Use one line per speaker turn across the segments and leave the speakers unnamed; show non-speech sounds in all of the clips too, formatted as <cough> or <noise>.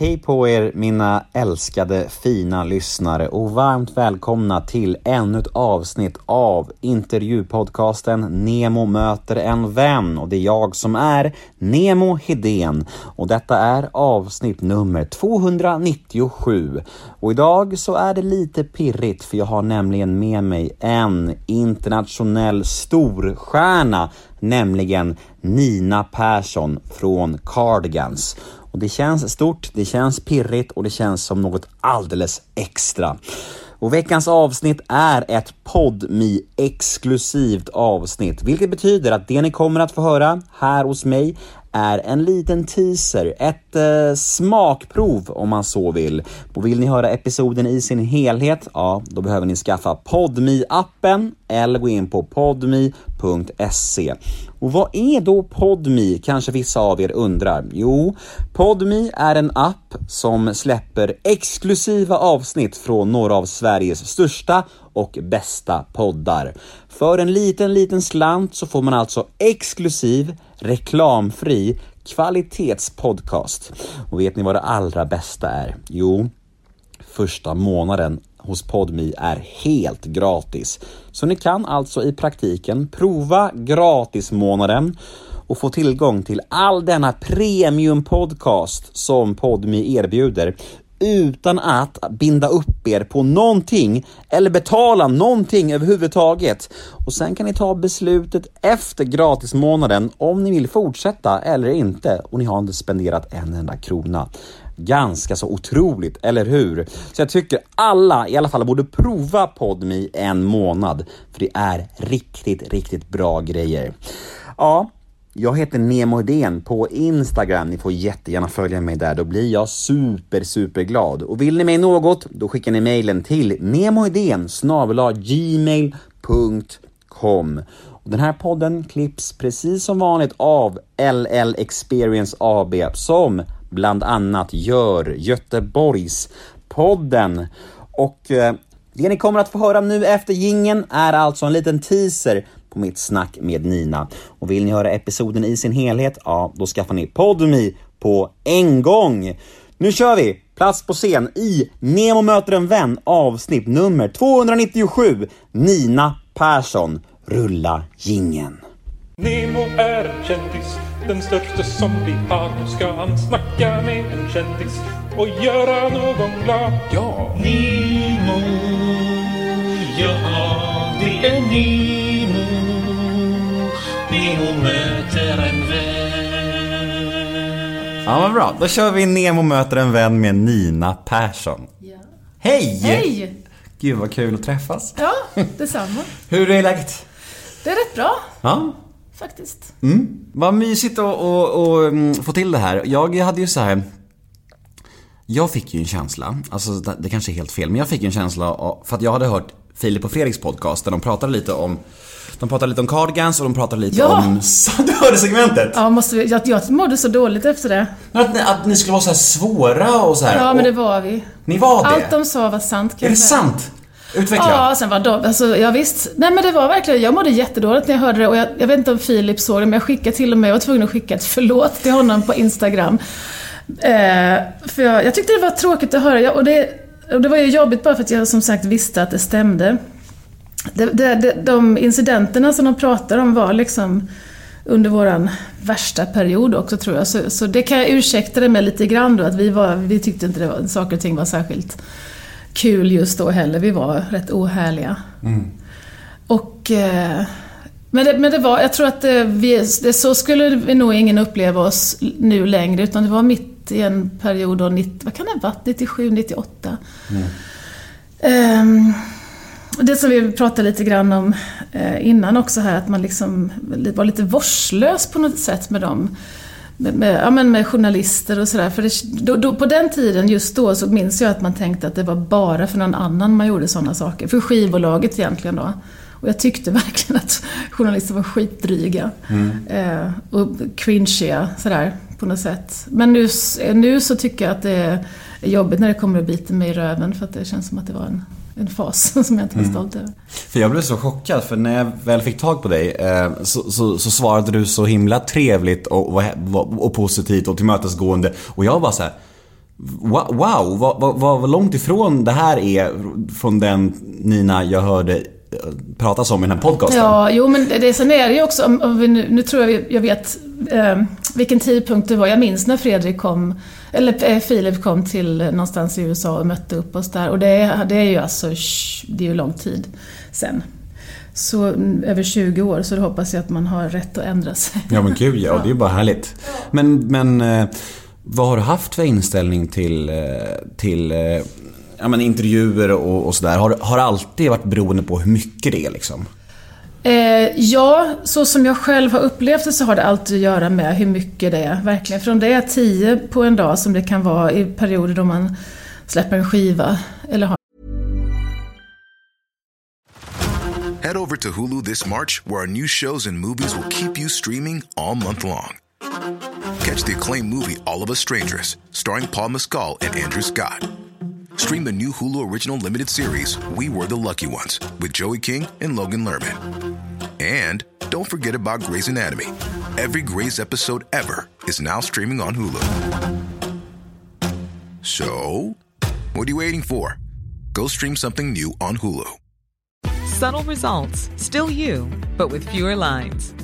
Hej på er mina älskade fina lyssnare och varmt välkomna till ännu ett avsnitt av intervjupodcasten Nemo möter en vän. Och det är jag som är Nemo Hedén. Och detta är avsnitt nummer 297 och idag så är det lite pirrigt för jag har nämligen med mig en internationell storstjärna nämligen Nina Persson från Cardigans. Och det känns stort, det känns pirrigt och det känns som något alldeles extra. Och veckans avsnitt är ett podmi exklusivt avsnitt, vilket betyder att det ni kommer att få höra här hos mig är en liten teaser, ett eh, smakprov om man så vill. Och vill ni höra episoden i sin helhet, ja, då behöver ni skaffa podmi appen eller gå in på podmi.se. Och vad är då Podmi, kanske vissa av er undrar? Jo, Podmi är en app som släpper exklusiva avsnitt från några av Sveriges största och bästa poddar. För en liten, liten slant så får man alltså exklusiv, reklamfri kvalitetspodcast. Och vet ni vad det allra bästa är? Jo, första månaden hos Podmi är helt gratis. Så ni kan alltså i praktiken prova gratismånaden och få tillgång till all denna premium podcast som Podmi erbjuder utan att binda upp er på någonting eller betala någonting överhuvudtaget. Och sen kan ni ta beslutet efter gratismånaden om ni vill fortsätta eller inte och ni har inte spenderat en enda krona. Ganska så otroligt, eller hur? Så jag tycker alla i alla fall borde prova PodMe en månad, för det är riktigt, riktigt bra grejer. Ja, jag heter Nemo Hedén på Instagram. Ni får jättegärna följa mig där. Då blir jag super, super glad. Och vill ni mig något, då skickar ni mejlen till nemohedén gmail.com. Den här podden klipps precis som vanligt av LL Experience AB som bland annat gör Göteborgs podden. Och eh, det ni kommer att få höra nu efter gingen är alltså en liten teaser på mitt snack med Nina. Och vill ni höra episoden i sin helhet, ja, då skaffar ni Podmi på en gång. Nu kör vi! Plats på scen i Nemo möter en vän avsnitt nummer 297, Nina Persson. Rulla gingen.
Nemo är en kändis, den största som vi har. Nu ska han snacka med en kändis och göra någon glad. Ja!
Nemo, ja det är Nemo.
Ja, vad bra. Då kör vi Nemo möter en vän med Nina Persson.
Ja.
Hej!
Hej!
Gud vad kul att träffas.
Ja, detsamma.
Hur är läget?
Det är rätt bra,
Ja,
faktiskt.
Mm. Vad mysigt att, att, att mm, få till det här. Jag hade ju så här. Jag fick ju en känsla, alltså det det kanske är helt fel, men jag fick en känsla av, för att jag hade hört Filip och Fredriks podcast där de pratade lite om de pratade lite om cardigans och de pratade lite
Ja.
om... <laughs> Du hörde segmentet?
Ja, måste vi, jag, jag mådde så dåligt efter det.
Att, ni, att ni skulle vara så här svåra och så här.
Ja, men det var vi.
Ni var det?
Allt de sa var sant kan
Är det sant? Utveckla.
Ja, sen var de, alltså, ja visst. Nej men det var verkligen, jag mådde jättedåligt när jag hörde det och jag, jag vet inte om Filip såg det men jag skickade till och med, jag var tvungen att skicka ett förlåt till honom på Instagram. Eh, för jag, jag tyckte det var tråkigt att höra jag, och, det, och det var ju jobbigt bara för att jag som sagt visste att det stämde. Det, det, det, de incidenterna som de pratar om var liksom under våran värsta period också tror jag. Så, så det kan jag ursäkta det med lite grann då, att vi, var, vi tyckte inte det var, saker och ting var särskilt kul just då heller. Vi var rätt ohärliga. Och... Eh, men det, men det var, jag tror att det, vi, det, så skulle vi nog ingen uppleva oss nu längre, utan det var mitt i en period då, 90, vad kan det ha varit, 97, 98. Ehm, det som vi pratade lite grann om eh, innan också här, att man liksom var lite vårdslös på något sätt med dem. Med, med, ja, med journalister och sådär. För det, då, då, på den tiden, just då, så minns jag att man tänkte att det var bara för någon annan man gjorde sådana saker. För skivbolaget egentligen då. Och jag tyckte <laughs> verkligen att journalister var skitdryga. Eh, och cringeiga sådär på något sätt. Men nu, nu så tycker jag att det är jobbigt när det kommer och biter mig i röven för att det känns som att det var en, en fas <laughs> som jag inte var stolt över.
För jag blev så chockad för när jag väl fick tag på dig eh, så, så, så svarade du så himla trevligt och, och, och positivt och tillmötesgående och jag var så här. Wow, vad, vad, vad långt ifrån det här är från den Nina jag hörde eh, pratas om i den här podcasten.
Ja, jo men det, sen är det ju också, om, om nu, nu tror jag jag vet eh, vilken tidpunkt det var. Jag minns när Fredrik kom, eller eh, Filip kom till någonstans i USA och mötte upp oss där. Och det, är- det är ju alltså, det är ju lång tid sen. Så mm, över 20 år, så då hoppas jag att man har rätt att ändra sig.
Ja men gud ja, <laughs> det är ju bara härligt. Men, men eh, vad har du haft för inställning till, eh, till eh, ja, men intervjuer och, och sådär? Har, har det alltid varit beroende på hur mycket det är liksom?
Eh, ja, så som jag själv har upplevt det så har det alltid att göra med hur mycket det är. Verkligen. För om det är tio på en dag som det kan vara i perioder då man släpper en skiva eller har
Head over to Hulu this March, where our new shows and movies will keep you streaming all month long. Catch the acclaimed movie All of Us Strangers, starring Paul Mescal and Andrew Scott. Stream the new Hulu original limited series We Were the Lucky Ones with Joey King and Logan Lerman. And don't forget about Grey's Anatomy. Every Grey's episode ever is now streaming on Hulu. So, what are you waiting for? Go stream something new on Hulu.
Subtle results, still you, but with fewer lines.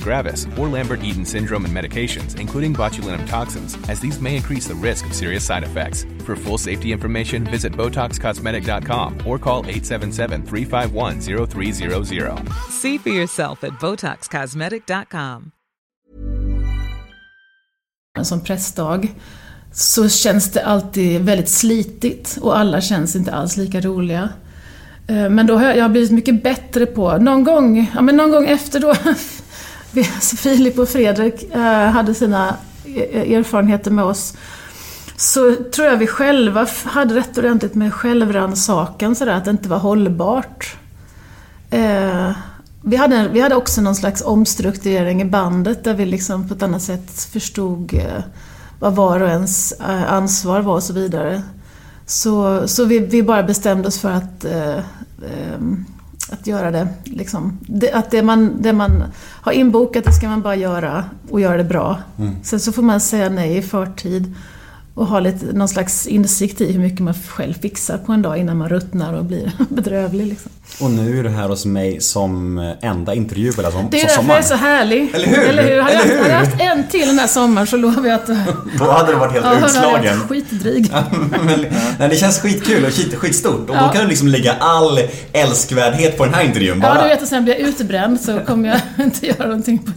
gravis, or Lambert-Eaton syndrome and medications, including botulinum toxins, as these may increase the risk of serious side effects. For full safety information, visit BotoxCosmetic.com or call 877-351-0300.
See for yourself at BotoxCosmetic.com.
sån pressdag så känns det alltid väldigt slitigt och alla känns inte alls lika roliga. Eh, Men då har jag, jag har blivit mycket bättre på, någon gång, ja men någon gång efter då <laughs> <laughs> Alltså Filip och Fredrik eh, hade sina eh, erfarenheter med oss så tror jag vi själva hade rätt ordentligt med självrannsakan sådär, att det inte var hållbart. Eh, vi, hade, vi hade också någon slags omstrukturering i bandet där vi liksom på ett annat sätt förstod eh, vad var och ens eh, ansvar var och så vidare. Så, så vi, vi bara bestämde oss för att, eh, ehm, att göra det. Liksom. det att det man, det man har inbokat, det ska man bara göra och göra det bra. Sen så får man säga nej i förtid och ha lite, någon slags insikt i hur mycket man själv fixar på en dag innan man ruttnar och blir <laughs> bedrövlig. Liksom.
Och nu är du här hos mig som enda intervju på som,
Det är därför jag är så härlig.
Eller hur?
Eller hur? Hade,
Eller
jag, hade jag
hur?
haft en till den här sommaren så lovar jag att... <laughs>
Då hade du varit helt
Ja, hon hade
utslagen.
varit skitdryg. <laughs>
Men, nej, det känns skitkul och skit, skitstort. Och då
Ja.
kan du liksom lägga all älskvärdhet på den här intervjun bara.
Ja, du vet, och sen blir jag utbränd så kommer jag inte göra någonting. På.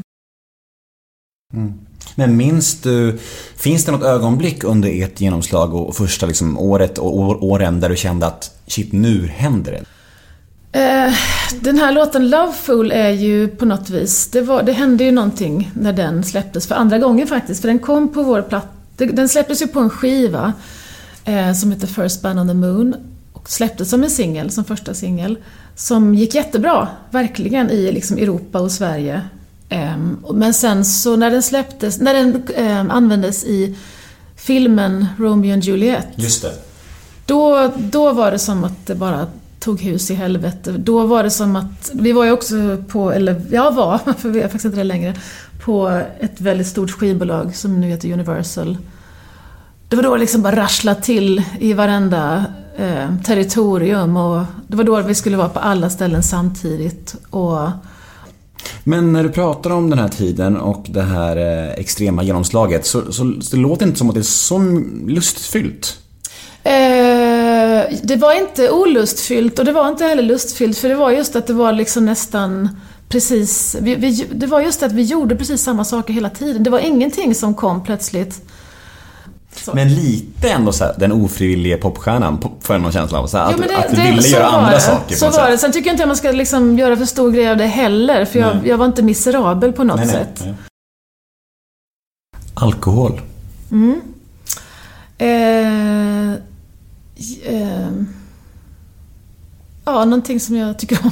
Men minns du, finns det något ögonblick under ert genomslag och första liksom året och år, åren där du kände att shit, nu händer det?
Eh, den här låten Lovefool är ju på något vis, det, var, det hände ju någonting när den släpptes för andra gången faktiskt. För den kom på vår platta, den släpptes ju på en skiva eh, som heter First Band on the Moon och släpptes som en singel, som första singel. Som gick jättebra, verkligen, i liksom Europa och Sverige. Ehm, men sen så när den släpptes, när den ehm, användes i filmen Romeo and Juliet
Just det.
då, då var det som att det bara tog hus i helvete. Då var det som att, vi var ju också på, eller jag var, <laughs> för vi är faktiskt inte det längre, på ett väldigt stort skivbolag som nu heter Universal. Det var då det liksom bara rasslade till i varenda eh, territorium och det var då vi skulle vara på alla ställen samtidigt. Och
men när du pratar om den här tiden och det här eh, extrema genomslaget så, så, så det låter inte som att det är så lustfyllt.
Eh, det var inte olustfyllt och det var inte heller lustfyllt för det var just att det var liksom nästan precis... Vi, vi, det var just att vi gjorde precis samma saker hela tiden. Det var ingenting som kom plötsligt. Så.
Men lite ändå så här, den ofrivillige popstjärnan, pop- får jag någon känsla av. Så här, att,
Jo, det-
att du
det-
ville göra andra
det.
saker
Så var det. Sen tycker jag inte att man ska liksom göra för stor grej av det heller, för jag, jag var inte miserabel på något
Nej,
sätt.
nej. Alkohol.
Eh, eh, ja, någonting som jag tycker om.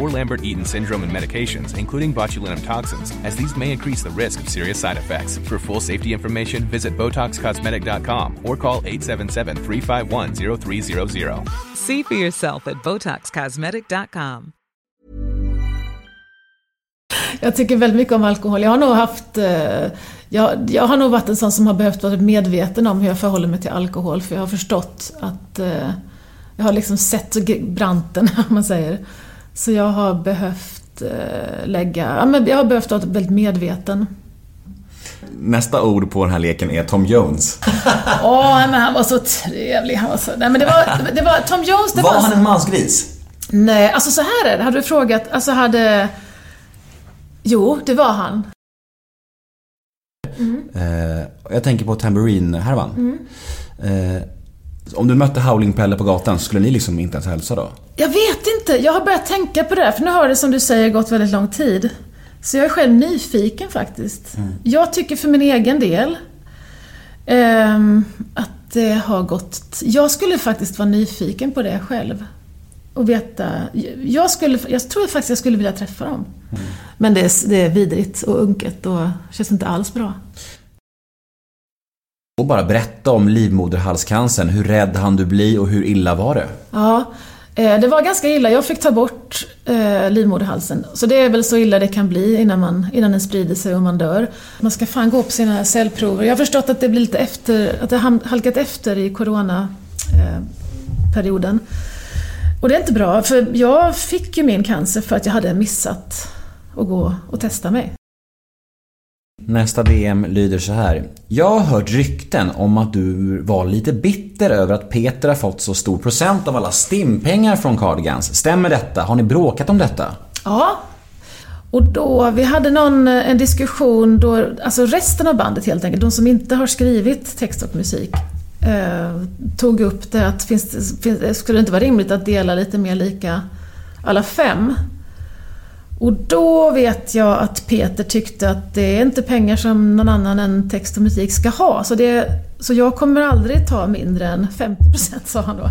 or Lambert-Eaton syndrome and medications, including botulinum toxins, as these may increase the risk of serious side effects. For full safety information, visit BotoxCosmetic.com or call 877-351-0300.
See for yourself at BotoxCosmetic.com.
Jag tycker väldigt mycket om alkohol. Jag har nog haft... Eh, jag, jag har nog varit en sån som har behövt vara medveten om hur jag förhåller mig till alkohol, för jag har förstått att... Eh, jag har liksom sett branten, <laughs> om man säger. Så jag har behövt eh, lägga... Ja, men jag har behövt vara väldigt medveten.
Nästa ord på den här leken är Tom Jones. <laughs>
Åh, men han var så trevlig. Han var så... Nej, men det var... Det var Tom Jones, det
Var
var...
han en mansgris?
Nej, alltså så här är det. Hade du frågat... Alltså hade... Jo, det var han.
Eh, jag tänker på Tambourine-härvan.
Mm.
Eh, om du mötte Howling Pelle på gatan, skulle ni liksom inte ens hälsa då?
Jag vet inte, jag har börjat tänka på det här, för nu har det som du säger gått väldigt lång tid. Så jag är själv nyfiken faktiskt. Jag tycker för min egen del ehm, att det har gått... Jag skulle faktiskt vara nyfiken på det själv. Och veta... Jag, skulle, jag tror faktiskt jag skulle vilja träffa dem. Men det är, det är vidrigt och unket och känns inte alls bra.
Och bara berätta om livmoderhalscancern. Hur rädd hann du bli och hur illa var det?
Ja, eh, det var ganska illa. Jag fick ta bort eh, livmoderhalsen. Så det är väl så illa det kan bli innan, man, innan den sprider sig och man dör. Man ska fan gå på sina cellprover. Jag har förstått att det blir lite efter, att det har halkat efter i coronaperioden. Eh, och det är inte bra, för jag fick ju min cancer för att jag hade missat att gå och testa mig.
Nästa DM lyder så här. Jag har hört rykten om att du var lite bitter över att Peter har fått så stor procent av alla stimpengar från Cardigans. Stämmer detta? Har ni bråkat om detta?
Ja. Och då, vi hade någon, en diskussion då, alltså resten av bandet helt enkelt, de som inte har skrivit text och musik, eh, tog upp det att finns, finns, skulle det inte vara rimligt att dela lite mer lika alla fem? Och då vet jag att Peter tyckte att det är inte pengar som någon annan än text och musik ska ha. Så, det, så jag kommer aldrig ta mindre än 50% sa han då.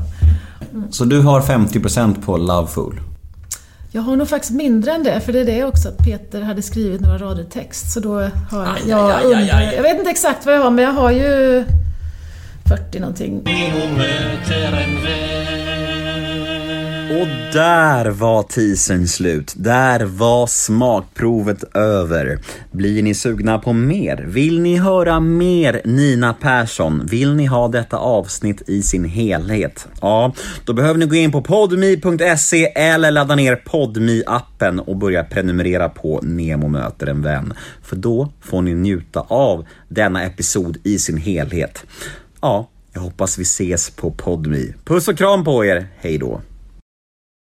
Så du har 50% på Loveful?
Jag har nog faktiskt mindre än det, för det är det också att Peter hade skrivit några rader text. Så då har jag under... Jag vet inte exakt vad jag har, men jag har ju 40 någonting.
Och där var teasern slut. Där var smakprovet över. Blir ni sugna på mer? Vill ni höra mer Nina Persson? Vill ni ha detta avsnitt i sin helhet? Ja, då behöver ni gå in på podmi.se eller ladda ner podmi appen och börja prenumerera på Nemo möter en vän. För då får ni njuta av denna episod i sin helhet. Ja, jag hoppas vi ses på Podmi. Puss och kram på er, hej då!